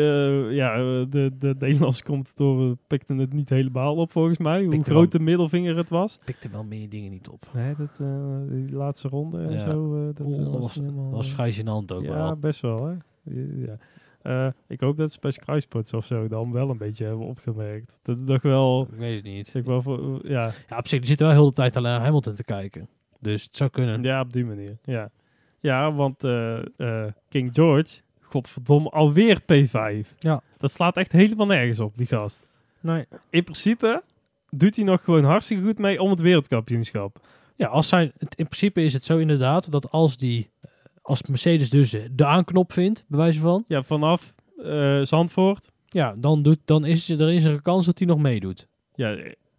eh, ja, de, de Nederlandse commentatoren pikten het niet helemaal op, volgens mij. Hoe groot de middelvinger het was. pikte wel meer dingen niet op. Nee, dat, eh, die laatste ronde en Ja. zo. dat, was, was- helemaal, was vrij gênant ook ja, wel. best wel, hè. Ja. Eh, ik hoop dat ze bij Sky Sports of zo dan wel een beetje hebben opgemerkt. Dat nog wel... Ik weet het niet. Ik wel voor, ja, Ja, op zich, die zitten wel heel de tijd alleen naar Hamilton te kijken. Dus het zou kunnen. Ja, op die manier. Ja, ja want eh, eh, King George, godverdomme, alweer P5. Ja. Dat slaat echt helemaal nergens op, die gast. Nee. In principe doet hij nog gewoon hartstikke goed mee om het wereldkampioenschap. Ja, als zijn, het- in principe is het zo inderdaad dat als die, als Mercedes dus de, aanknop vindt, bij wijze van, Ja, vanaf eh, Zandvoort. ja, dan, doet, dan is er is er een kans dat hij nog meedoet. Ja,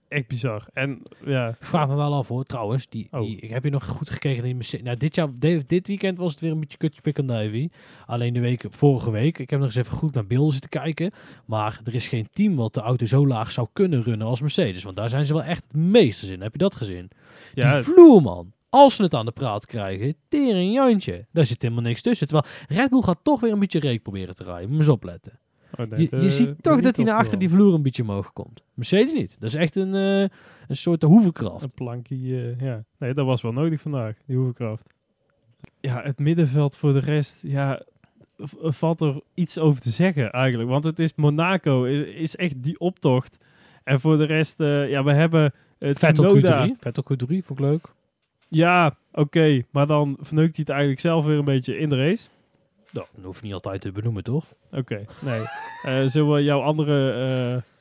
echt bizar. En ja, vraag me wel af hoor, trouwens, die, Oh. die, ik heb je nog goed gekeken naar die Mercedes. Nou, dit, jaar, de- dit weekend was het weer een beetje kutje pik en duivie. Alleen de week, vorige week, ik heb nog eens even goed naar beelden zitten kijken. Maar er is geen team wat de auto zo laag zou kunnen runnen als Mercedes. Want daar zijn ze wel echt het meesters in. Heb je dat gezien? ja Die vloer, man. Als ze het aan de praat krijgen, tering Jantje. Daar zit helemaal niks tussen. Terwijl Red Bull gaat toch weer een beetje reek proberen te rijden. Moet eens opletten. oh, nee, Je, eh, ziet toch dat hij naar achter die vloer een beetje omhoog komt. Mercedes niet. Dat is echt een, eh, een soort hoevenkracht. Een plankje, eh, ja. Nee, dat was wel nodig vandaag, die hoevenkracht. Ja, het middenveld voor de rest, ja, valt er iets over te zeggen eigenlijk. Want het is Monaco, is, is echt die optocht. En voor de rest, ja, we hebben het Vettel Tsunoda. Q3. Vettel Q3, vond ik leuk. Ja, oké. maar dan verneukt hij het eigenlijk zelf weer een beetje in de race. Nou, dat hoef je niet altijd te benoemen, toch? Oké, nee. Eh, zullen we jouw andere,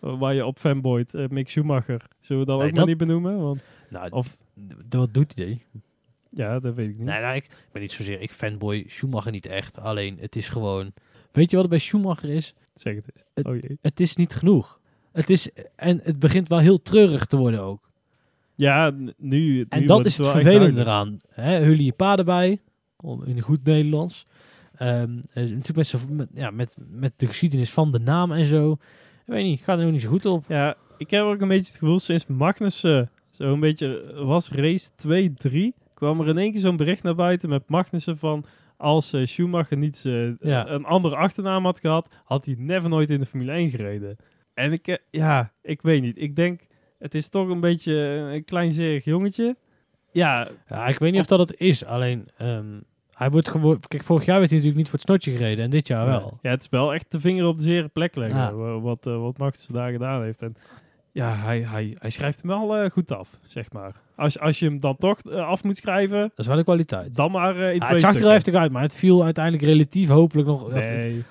eh, waar je op fanboyt, eh, Mick Schumacher, zullen we dan Nee, ook maar niet benoemen? Want, Nou, of, wat doet hij? ja, dat weet ik niet. Nee, nou, ik, ik ben niet zozeer, ik fanboy Schumacher niet echt. Alleen, het is gewoon... Weet je wat er bij Schumacher is? Zeg het eens. Het- oh jee. Het is niet genoeg. Het is, en het begint wel heel treurig te worden ook. Ja, nu. En nu dat is het vervelende eraan. Hè, Hullie je paarden bij, om- in goed Nederlands. Ehm, eh, natuurlijk met, met, ja, met, met de geschiedenis van de naam en zo. Ik weet niet, gaat er nog niet zo goed op. Ja, ik heb ook een beetje het gevoel sinds Magnussen zo'n beetje was race 2, 3, kwam er in één keer zo'n bericht naar buiten met Magnussen van als eh, Schumacher niet eh, Ja. een andere achternaam had gehad, had hij never nooit in de Formule 1 gereden. En ik, eh, ja, ik weet niet. Ik denk, het is toch een beetje een kleinzerig jongetje. Ja, Ja, ik weet niet of dat het is. Alleen, ehm, hij wordt gewoon... Kijk, vorig jaar werd hij natuurlijk niet voor het snotje gereden. En dit jaar wel. Ja, het is wel echt de vinger op de zere plek leggen. Ja. Wat, eh wat daar gedaan heeft. En ja, hij, hij, hij schrijft hem wel eh, goed af, zeg maar. Als, als je hem dan toch eh, af moet schrijven, Dat is wel de kwaliteit. dan maar eh, in Ja, twee het zag er heftig uit, maar het viel uiteindelijk relatief hopelijk nog... Nee,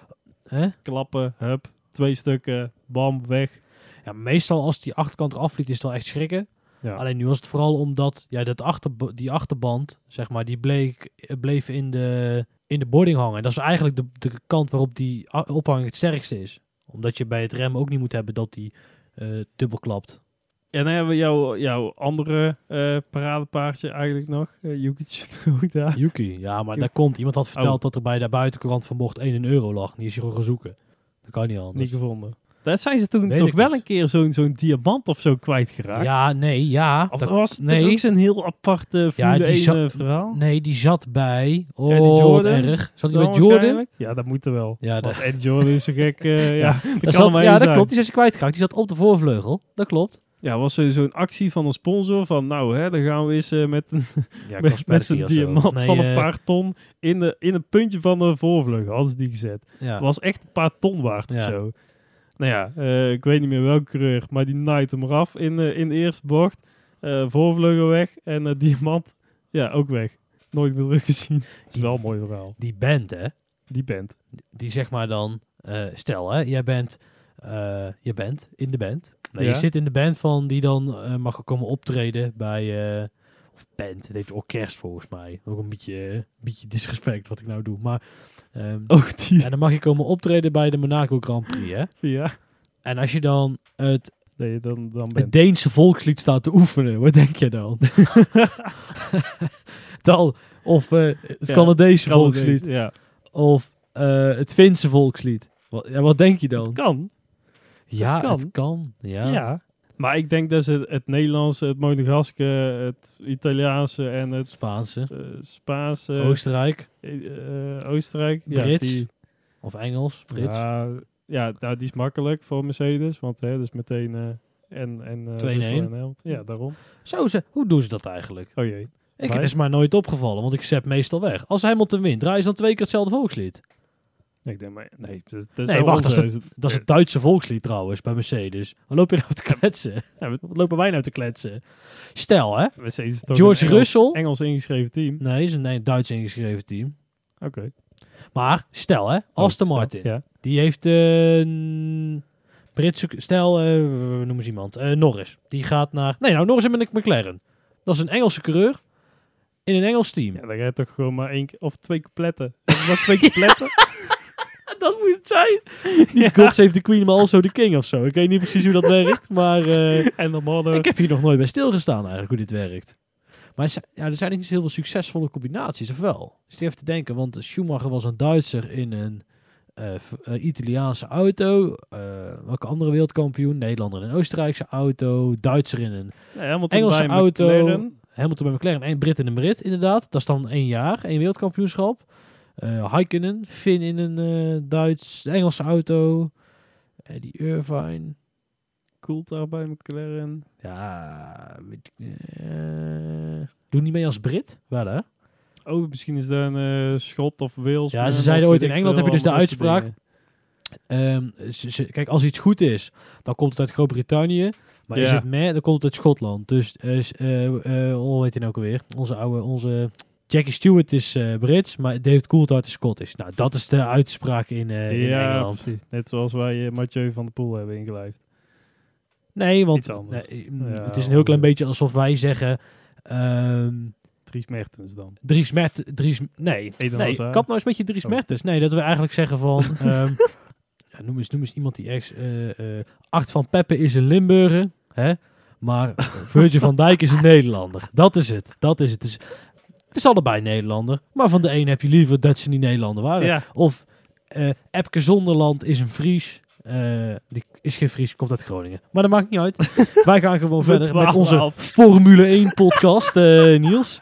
hè? klappen, hup, twee stukken, bam, weg. Ja, meestal als die achterkant eraf vliegt, is het wel echt schrikken. Ja. Alleen nu was het vooral omdat ja, dat achter, die achterband, zeg maar, die bleek, bleef in de, in de boarding hangen. En dat is eigenlijk de, de kant waarop die ophanging het sterkste is. Omdat je bij het remmen ook niet moet hebben dat die eh dubbel klapt. En dan hebben we jouw, jouw andere eh paradepaardje eigenlijk nog, eh Yuki Tsunoda. Yuki, ja, maar daar komt. Iemand had verteld Oh. dat er bij de buitenkant van bocht 1 euro lag. Die is gewoon gaan zoeken. Dat kan niet anders. Niet gevonden. Dat zijn ze toen Weet toch wel niet. een keer zo'n zo'n diamant of zo kwijtgeraakt. Ja, nee, ja. Of dat- was nee. ook zo'n heel apart eh Formule die 1 zat- verhaal? Nee, die zat bij... Oh, Eddie Jordan erg. Zat hij bij Jordan? Ja, dat moet er wel. Ja, dat- Eddie Jordan is zo gek. eh, ja, dat Dat zat, ja, dat zijn. klopt. Die is kwijtgeraakt. Die zat op de voorvleugel. Dat klopt. Ja, was zo- zo'n actie van een sponsor van nou hè, dan gaan we eens eh, met, een, Ja, met, diamant Nee, van een eh, paar ton in, de, in een puntje van de voorvleugel hadden ze die gezet. Ja. Was echt een paar ton waard of Ja. zo. Nou ja, eh, ik weet niet meer welke coureur, maar die naait hem eraf in, eh, in de eerste bocht. Eh, voorvleugel weg en diamant ja, ook weg. Nooit meer teruggezien. Het is wel een mooi verhaal. Die band, hè. Die band. Die zeg maar dan... stel, hè. Jij bent, je bent in de band. Nee, Ja. je zit in de band van die dan mag komen optreden bij... eh, of band. Het heet orkest volgens mij. Ook een beetje, een beetje disrespect wat ik nou doe. Maar... ehm, Oh, die. En dan mag je komen optreden bij de Monaco Grand Prix, hè. Ja. En als je dan het, Nee, dan, dan het. Deense volkslied staat te oefenen, wat denk je dan? dan of eh, het Ja, Canadese volkslied. Ja. Of eh, het Finse volkslied. Wat, ja, wat denk je dan? Kan. ja, kan. het kan. Ja. Ja. Maar ik denk dat ze het Nederlandse, het Monegaske, het Italiaanse en het Spaanse. eh, Spaanse, Oostenrijk. eh, eh, Oostenrijk. Ja, Brits. die, Of Engels. Brits. Ja, ja nou, die is makkelijk voor Mercedes, want hè, is meteen eh, en en eh, 2-1. Russell en Hamilton. Ja, daarom. Zo, ze, hoe doen ze dat eigenlijk? Oh jee. Ik, het is maar nooit opgevallen, want ik zet meestal weg. Als Hamilton wint, draaien ze dan twee keer hetzelfde volkslied. Ik denk maar, nee, dat, dat is Nee, wacht. Dat is het Duitse volkslied trouwens, bij Mercedes. Wat loop je nou te kletsen? Ja, Wat lopen wij nou te kletsen? Stel, hè? Mercedes is George een Engels, Russell? Engels ingeschreven team. Nee, is een nee, Duits ingeschreven team. Oké. Maar stel, hè? Aston Oh, stel, Martin. Ja. Die heeft eh, een Britse... Stel, eh, noem eens iemand. Eh, Norris. Die gaat naar... Nee, nou, Norris en een McLaren. Dat is een Engelse coureur in een Engels team. ja, dan ga je toch gewoon maar één of twee coupletten. Heb nog twee coupletten? Dat moet het zijn. Niet God Save the Queen, maar also the King of zo. Ik weet niet precies hoe dat werkt, maar... eh, en dan mannen. Ik heb hier nog nooit bij stilgestaan eigenlijk hoe dit werkt. Maar ja, er zijn niet zo heel veel succesvolle combinaties, of wel? Dus even te denken, want Schumacher was een Duitser in een eh, Italiaanse auto. Eh, welke andere wereldkampioen? Nederlander in een Oostenrijkse auto. Duitser in een Ja, Engelse auto. McLaren. Hamilton bij McLaren. En Brit in een Brit, inderdaad. Dat is dan één jaar, één wereldkampioenschap. Eh Heikkinen, Finn in een eh, Duits, Engelse auto. Eddie Irvine. Coulthard bij McLaren. Ja, weet ik, eh, doe niet mee als Brit? Waar hè? oh, misschien is daar een eh, Schot of Wales. Ja, ze zeiden ooit in Engeland heb je dus de uitspraak. Ehm, kijk, als iets goed is, dan komt het uit Groot-Brittannië. Maar is het meer, dan komt het uit Schotland. Dus, uh, hoe heet hij nou ook alweer? Onze oude, onze Jackie Stewart is Brits, maar David Coulthard is Scottish. Nou, dat is de uitspraak in, in ja, Engeland. Precies. Net zoals wij Mathieu van der Poel hebben ingelijfd. Nee, want nee, mm, het is een heel klein beetje alsof wij zeggen... Um, Dries Mertens dan. Dries Mertens, Dries, nee, nee, kap nou eens met je Dries oh. Mertens. Nee, dat we eigenlijk zeggen van... um, ja, noem, eens, noem eens iemand die ex... Uh, uh, Acht van Peppe is een Limburger, hè? Maar Virgil van Dijk is een Nederlander. Dat is het, dat is het. Dus, het is allebei Nederlander. Maar van de een heb je liever dat ze niet Nederlander waren. Ja. Of uh, Epke Zonderland is een Fries. Uh, die is geen Fries, komt uit Groningen. Maar dat maakt niet uit. Wij gaan gewoon verder met onze Formule 1 podcast, uh, Niels.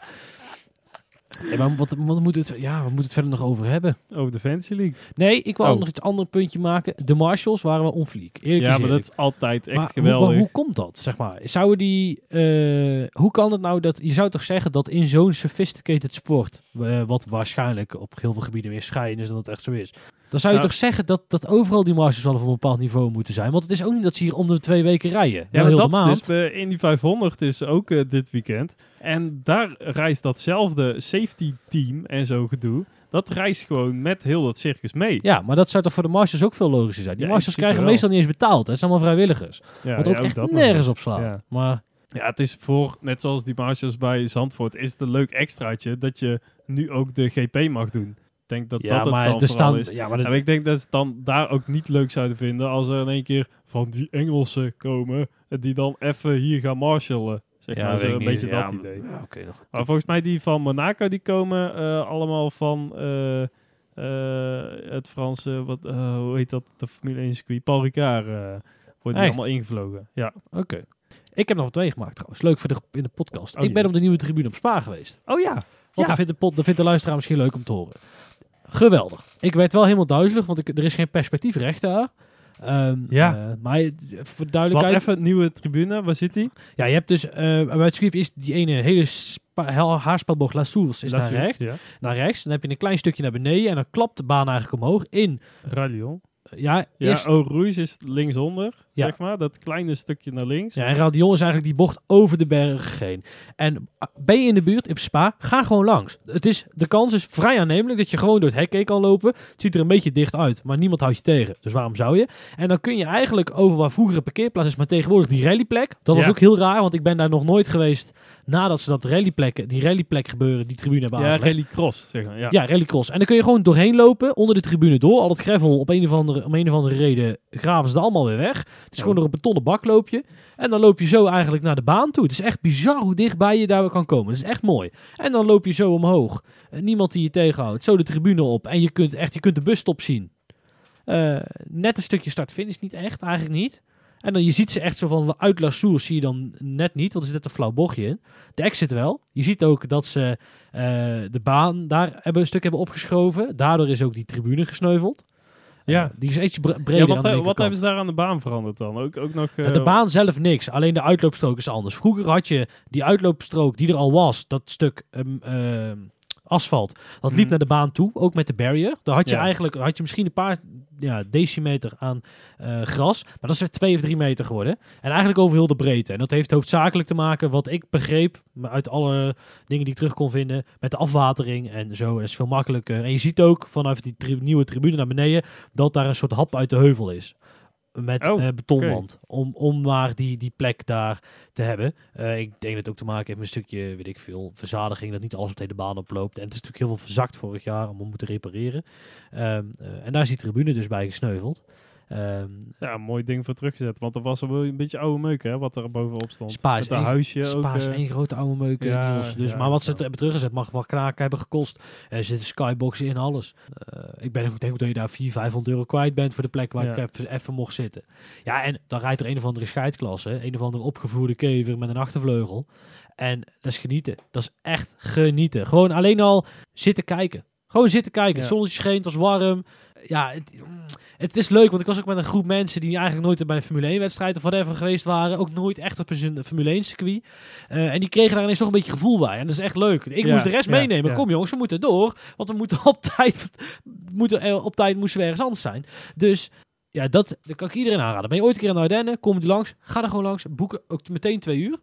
Ja, maar wat, wat moet het, ja, we moeten het verder nog over hebben? Over de Fantasy League? Nee, ik wil oh. nog iets ander puntje maken. De Marshalls waren wel onfliek. ja, maar dat is altijd echt geweldig. Hoe, hoe, komt dat, zeg maar? Zouden die... Uh, hoe kan het nou dat... Je zou toch zeggen dat in zo'n sophisticated sport... Uh, wat waarschijnlijk op heel veel gebieden weer schijnen is dat het echt zo is... Dan zou je toch zeggen dat, dat overal die marges wel op een bepaald niveau moeten zijn. Want het is ook niet dat ze hier om de twee weken rijden. Ja, heel dat de maand. is dus, in die 500 is ook uh, dit weekend. En daar reist datzelfde safety team en zo gedoe. Dat reist gewoon met heel dat circus mee. Ja, maar dat zou toch voor de marshals ook veel logischer zijn. Die ja, marshals krijgen meestal niet eens betaald. Het zijn allemaal vrijwilligers. Ja, wat ook echt nergens op slaat. Maar... Ja, het is voor, net zoals die marshals bij Zandvoort, is het een leuk extraatje dat je nu ook de GP mag doen denk dat ja, dat het dan is. Ja, maar en ik denk dat ze dan daar ook niet leuk zouden vinden als er in één keer van die Engelsen komen die dan even hier gaan marshallen. Zeg ja, maar, zo een beetje dat idee. Ja, okay, maar volgens mij die van Monaco, die komen uh, allemaal van uh, uh, het Franse, wat, hoe heet dat, de Formule 1 circuit, Paul Ricard, wordt die allemaal ingevlogen. Ja. Oké. Ik heb nog twee gemaakt trouwens. Leuk voor de, in de podcast. Oh, ik ben op de nieuwe tribune op Spa geweest. Oh ja. Want ja. vindt de dan vindt de luisteraar misschien leuk om te horen. Geweldig. Ik werd wel helemaal duizelig, want ik, er is geen perspectiefrecht daar. Um, ja. Uh, maar voor duidelijkheid... Wat even, nieuwe tribune, waar zit die? Ja, je hebt dus, uh, bij het is die ene hele haarspadbocht La Source is naar rechts. Ja. Naar rechts. Dan heb je een klein stukje naar beneden en dan klapt de baan eigenlijk omhoog in... Radion. Ja, ja eerst... Rouge is linksonder, ja. zeg maar. Dat kleine stukje naar links. Ja, en Radion is eigenlijk die bocht over de berg heen. En ah, ben je in de buurt, in Spa, ga gewoon langs. Het is, de kans is vrij aannemelijk dat je gewoon door het hek heen kan lopen. Het ziet er een beetje dicht uit, maar niemand houdt je tegen. Dus waarom zou je? En dan kun je eigenlijk over waar vroeger een parkeerplaats is, maar tegenwoordig die rallyplek. Dat was ook heel raar, want ik ben daar nog nooit geweest nadat ze dat rallyplekken, die rallyplek gebeuren, die tribune hebben Ja, rallycross, zeg maar. Ja. ja, rallycross. En dan kun je gewoon doorheen lopen, onder de tribune door. Al het gravel, op een of andere, om een of andere reden, graven ze het allemaal weer weg. Het is gewoon door een betonnen bak loop je. En dan loop je zo eigenlijk naar de baan toe. Het is echt bizar hoe dichtbij je daar kan komen. Het is echt mooi. En dan loop je zo omhoog. Uh, niemand die je tegenhoudt. Zo de tribune op. En je kunt echt, je kunt de busstop zien. Uh, net een stukje start-finish niet echt, eigenlijk niet. En dan je ziet ze echt zo van uit La Source zie je dan net niet, want er zit net een flauw bochtje in. De exit wel. Je ziet ook dat ze uh, de baan daar hebben, een stuk hebben opgeschoven. Daardoor is ook die tribune gesneuveld. Ja. Uh, die is iets breder ja, wat, wat hebben ze daar aan de baan veranderd dan? Ook, ook nog, uh, de baan zelf niks, alleen de uitloopstrook is anders. Vroeger had je die uitloopstrook die er al was, dat stuk um, asfalt. Dat liep mhm. naar de baan toe, ook met de barrier. Daar had je eigenlijk, had je misschien een paar ja, decimeter aan uh, gras. Maar dat is weer twee of drie meter geworden. En eigenlijk over heel de breedte. En dat heeft hoofdzakelijk te maken, wat ik begreep, uit alle dingen die ik terug kon vinden, met de afwatering en zo. Dat is veel makkelijker. En je ziet ook vanuit die tri nieuwe tribune naar beneden, dat daar een soort hap uit de heuvel is met oh, uh, betonwand. Om, om maar die, die plek daar te hebben. Uh, ik denk dat het ook te maken heeft met een stukje, weet ik veel, verzadiging. Dat niet alles op de baan oploopt. En het is natuurlijk heel veel verzakt vorig jaar om moeten repareren. Um, uh, en daar is die tribune dus bij gesneuveld. Um, ja, een mooi ding voor teruggezet. Want er was wel een beetje oude meuk, hè, wat er bovenop stond. Spa is, één, huisje Spa is één grote oude meuk. Ja, dus, maar wat ze hebben teruggezet mag wel kraken hebben gekost. Er zitten skyboxen in, alles. Uh, ik ben ook denk dat je daar 400, 500 euro kwijt bent voor de plek waar ik even, even, mocht zitten. Ja, en dan rijdt er een of andere scheidklasse. Een of andere opgevoerde kever met een achtervleugel. En dat is genieten. Dat is echt genieten. Gewoon alleen al zitten kijken. Gewoon zitten kijken. Het zonnetje scheen, het was warm ja, het, het is leuk, want ik was ook met een groep mensen die eigenlijk nooit bij een Formule 1 wedstrijd of whatever geweest waren. Ook nooit echt op een Formule 1 circuit. Eh, en die kregen daar ineens toch een beetje gevoel bij. En dat is echt leuk. Ik Ja, moest de rest ja, meenemen. ja. Kom jongens, we moeten door. Want we moeten op tijd, moeten, eh, op tijd moesten we ergens anders zijn. Dus ja, dat, dat kan ik iedereen aanraden. Ben je ooit een keer in de Ardennen, kom je langs. Ga er gewoon langs. Boeken ook meteen twee uur.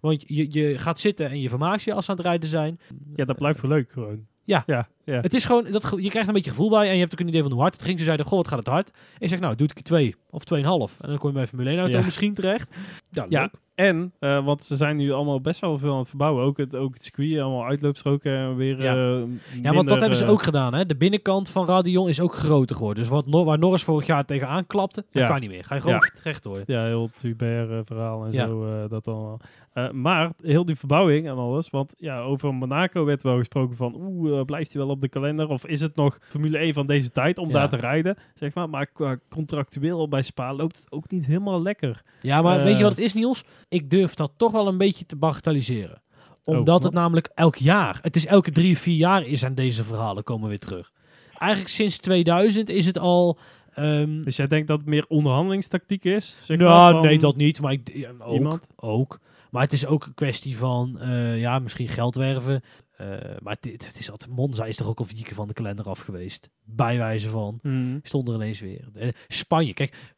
Want je, je gaat zitten en je vermaakt je als ze aan het rijden zijn. Ja, dat blijft wel leuk gewoon. Ja. Ja, ja. Het is gewoon, dat, je krijgt een beetje gevoel bij en je hebt ook een idee van hoe hard het ging. Ze zeiden, goh, wat gaat het hard? En ik zeg, nou, doe ik twee of tweeënhalf. En dan kom je bij Formule 1 auto Ja. misschien terecht. Ja, Ja, en, eh, want ze zijn nu allemaal best wel veel aan het verbouwen. Ook het, ook het circuit, allemaal uitloopstroken en weer Ja. eh, Ja, want dat hebben ze eh, ook gedaan. Hè? De binnenkant van Radion is ook groter geworden. Dus wat Nor waar Norris vorig jaar tegenaan klapte, dat Ja. kan niet meer. Ga je gewoon Ja. recht door. Ja, heel het Hubert-verhaal en Ja. zo, eh, dat allemaal. Eh, maar heel die verbouwing en alles, want ja, over Monaco werd wel gesproken van, oeh, eh, blijft hij wel op de kalender? Of is het nog Formule 1 van deze tijd om Ja. daar te rijden? Zeg maar, maar qua contractueel bij Spa loopt het ook niet helemaal lekker. Ja, maar Eh. weet je wat het is, Niels? Ik durf dat toch wel een beetje te bagatelliseren. Omdat wat? het namelijk elk jaar, het is elke drie, vier jaar is aan deze verhalen komen weer terug. Eigenlijk sinds 2000 is het al... ehm, Dus jij denkt dat het meer onderhandelingstactiek is? Zeg nou, maar, nee, dat niet. Maar ik, ja, ook, iemand? ook. Maar het is ook een kwestie van, eh, ja, misschien geld werven. Eh, maar dit, het is altijd, Monza is toch ook al vier keer van de kalender af geweest. Bij wijze van. Hmm. Stond er ineens weer. Eh, Spanje, kijk,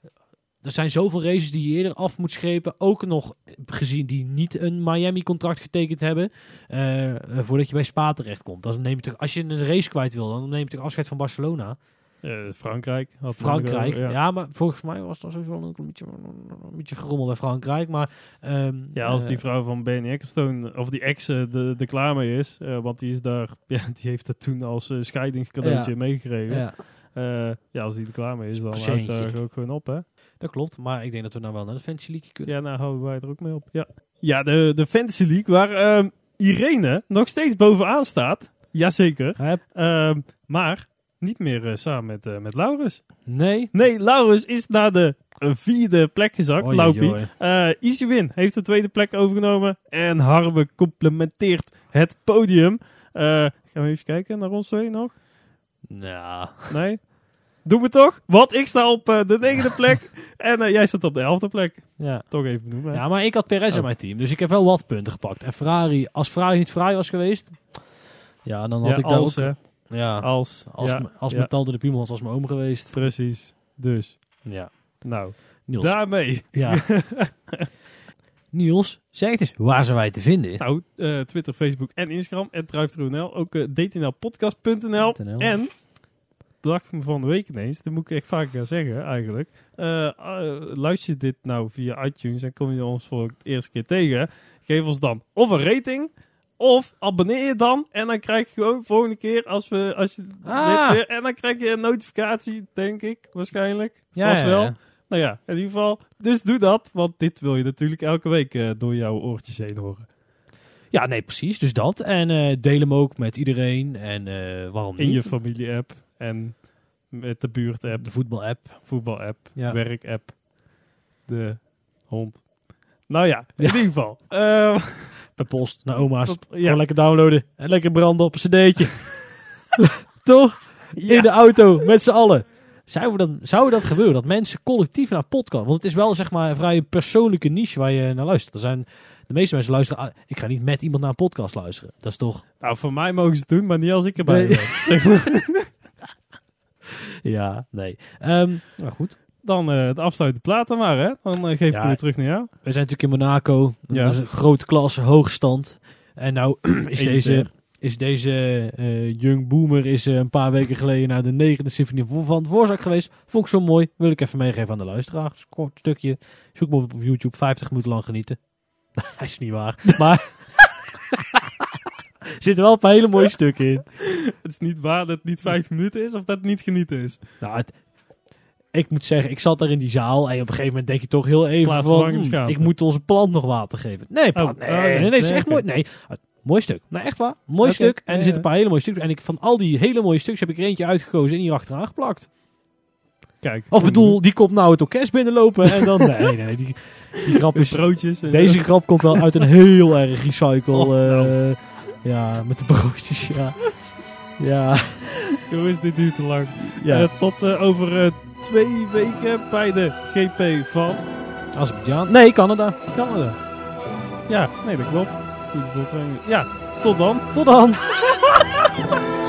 er zijn zoveel races die je eerder af moet schepen. Ook nog gezien die niet een Miami-contract getekend hebben. voordat je bij Spa terechtkomt. Dan neem je toch, als je een race kwijt wil, dan neem je toch afscheid van Barcelona. Eh, Frankrijk. Frankrijk, ja. ja. maar volgens mij was dat sowieso een beetje, een beetje gerommel bij Frankrijk. Maar, ehm, Ja, als die eh, vrouw van Benny Ecclestone, of die ex, eh, de, de klaar mee is. want die is daar, ja, die heeft het toen als scheidingscadeautje Ja. meegekregen. ja, ja, als die er klaar mee is, dan houdt daar ook gewoon op, hè? dat klopt. Maar ik denk dat we nou wel naar de Fantasy League kunnen. Ja, nou houden wij er ook mee op. Ja, ja de, de Fantasy League, waar ehm, Irene nog steeds bovenaan staat. Jazeker. Ehm, maar niet meer eh, samen met, eh, met Laurens. Nee? Nee, Laurens is naar de eh, vierde plek gezakt, Oei, Laupie. Eh, Easy Win heeft de tweede plek overgenomen. En Harbe complementeert het podium. Gaan we even kijken naar ons twee nog? Nou, Nee? Doen we toch? Want ik sta op de negende plek. en jij staat op de elfde plek. ja. Toch even benoemen. hè? Ja, maar ik had Perez in Oh. mijn team, dus ik heb wel wat punten gepakt. En Ferrari, als Ferrari niet vrij was geweest, ja, dan had Ja, ik daar als, ook... hè. Ja, Als. als, ja, als mijn tante de piemel was, als mijn oom geweest. Precies. Dus, Ja. nou, Niels. daarmee. Ja. Niels, zeg het eens, waar zijn wij te vinden? Nou, eh, Twitter, Facebook en Instagram. En druif.nl. Ook uh, dtnlpodcast.nl. .nl. En, bedacht ik me van de week ineens, dat moet ik echt vaak gaan zeggen eigenlijk. Eh, eh, luister je dit nou via iTunes en kom je ons voor het eerste keer tegen, geef ons dan of een rating, of abonneer je dan en dan krijg je gewoon volgende keer als we, als je Ah. dit weer, en dan krijg je een notificatie, denk ik, waarschijnlijk. Ja, Vast ja, wel. ja. Nou ja, in ieder geval, dus doe dat, want dit wil je natuurlijk elke week eh, door jouw oortjes heen horen. Ja, nee, precies. Dus dat. En eh, deel hem ook met iedereen. En eh, waarom In niet? je familie-app en met de buurt-app. de voetbal-app. voetbal-app, Ja. werk-app, de hond. Nou ja, in Ja. ieder geval. Per post naar oma's. dat- Gewoon ja, lekker downloaden. En lekker branden op een cd'tje. Toch? ja. In de auto, met z'n allen. Zou dat, zou dat gebeuren? Dat mensen collectief naar podcast... Want het is wel zeg maar een vrij persoonlijke niche waar je naar luistert. Er zijn, de meeste mensen luisteren... ah, ik ga niet met iemand naar een podcast luisteren. Dat is toch... Nou, voor mij mogen ze het doen, maar niet als ik erbij Nee. ben. Ja, nee. Ehm, nou goed. Dan eh, de afsluitende platen maar, hè. Dan eh, geef ik Ja. hem weer terug naar jou. We zijn natuurlijk in Monaco. Ja. Dat is een grote klasse, hoogstand. En nou is deze, is deze eh, young boomer is, eh, een paar weken geleden naar de negende symfonie van het Voorzak geweest. Vond ik zo mooi. Wil ik even meegeven aan de luisteraar. Het is een Kort stukje. Zoek me op op YouTube. 50 minuten lang genieten. Hij is niet waar. Maar er zitten wel een paar hele mooie stukken in. Het is niet waar dat het niet 50 minuten is of dat het niet genieten is. Nou, het- ik moet zeggen, ik zat daar in die zaal en op een gegeven moment denk je toch heel even van, ik moet onze plant nog water geven. Nee, plant, Oh, nee, oh, nee, nee, nee, is echt mooi. Nee, het- mooi stuk. Nee, echt waar. Mooi stuk. En er zitten een paar hele mooie stukken. En ik van al die hele mooie stukjes heb ik er eentje uitgekozen en hier achteraan geplakt. Kijk. Of bedoel, die komt nou het orkest binnenlopen en dan... Nee, nee. Die, die grap is... broodjes. Deze grap komt wel uit een heel erg recycle... Oh, nou. eh, ja, met de broodjes, ja. Ja. Jongens, dit duurt te lang. ja. Eh, tot eh, over twee weken bij de GP van Azerbeidzjan. Nee, Canada. Canada. Ja, nee, dat klopt. Ja, tot dan. Tot dan.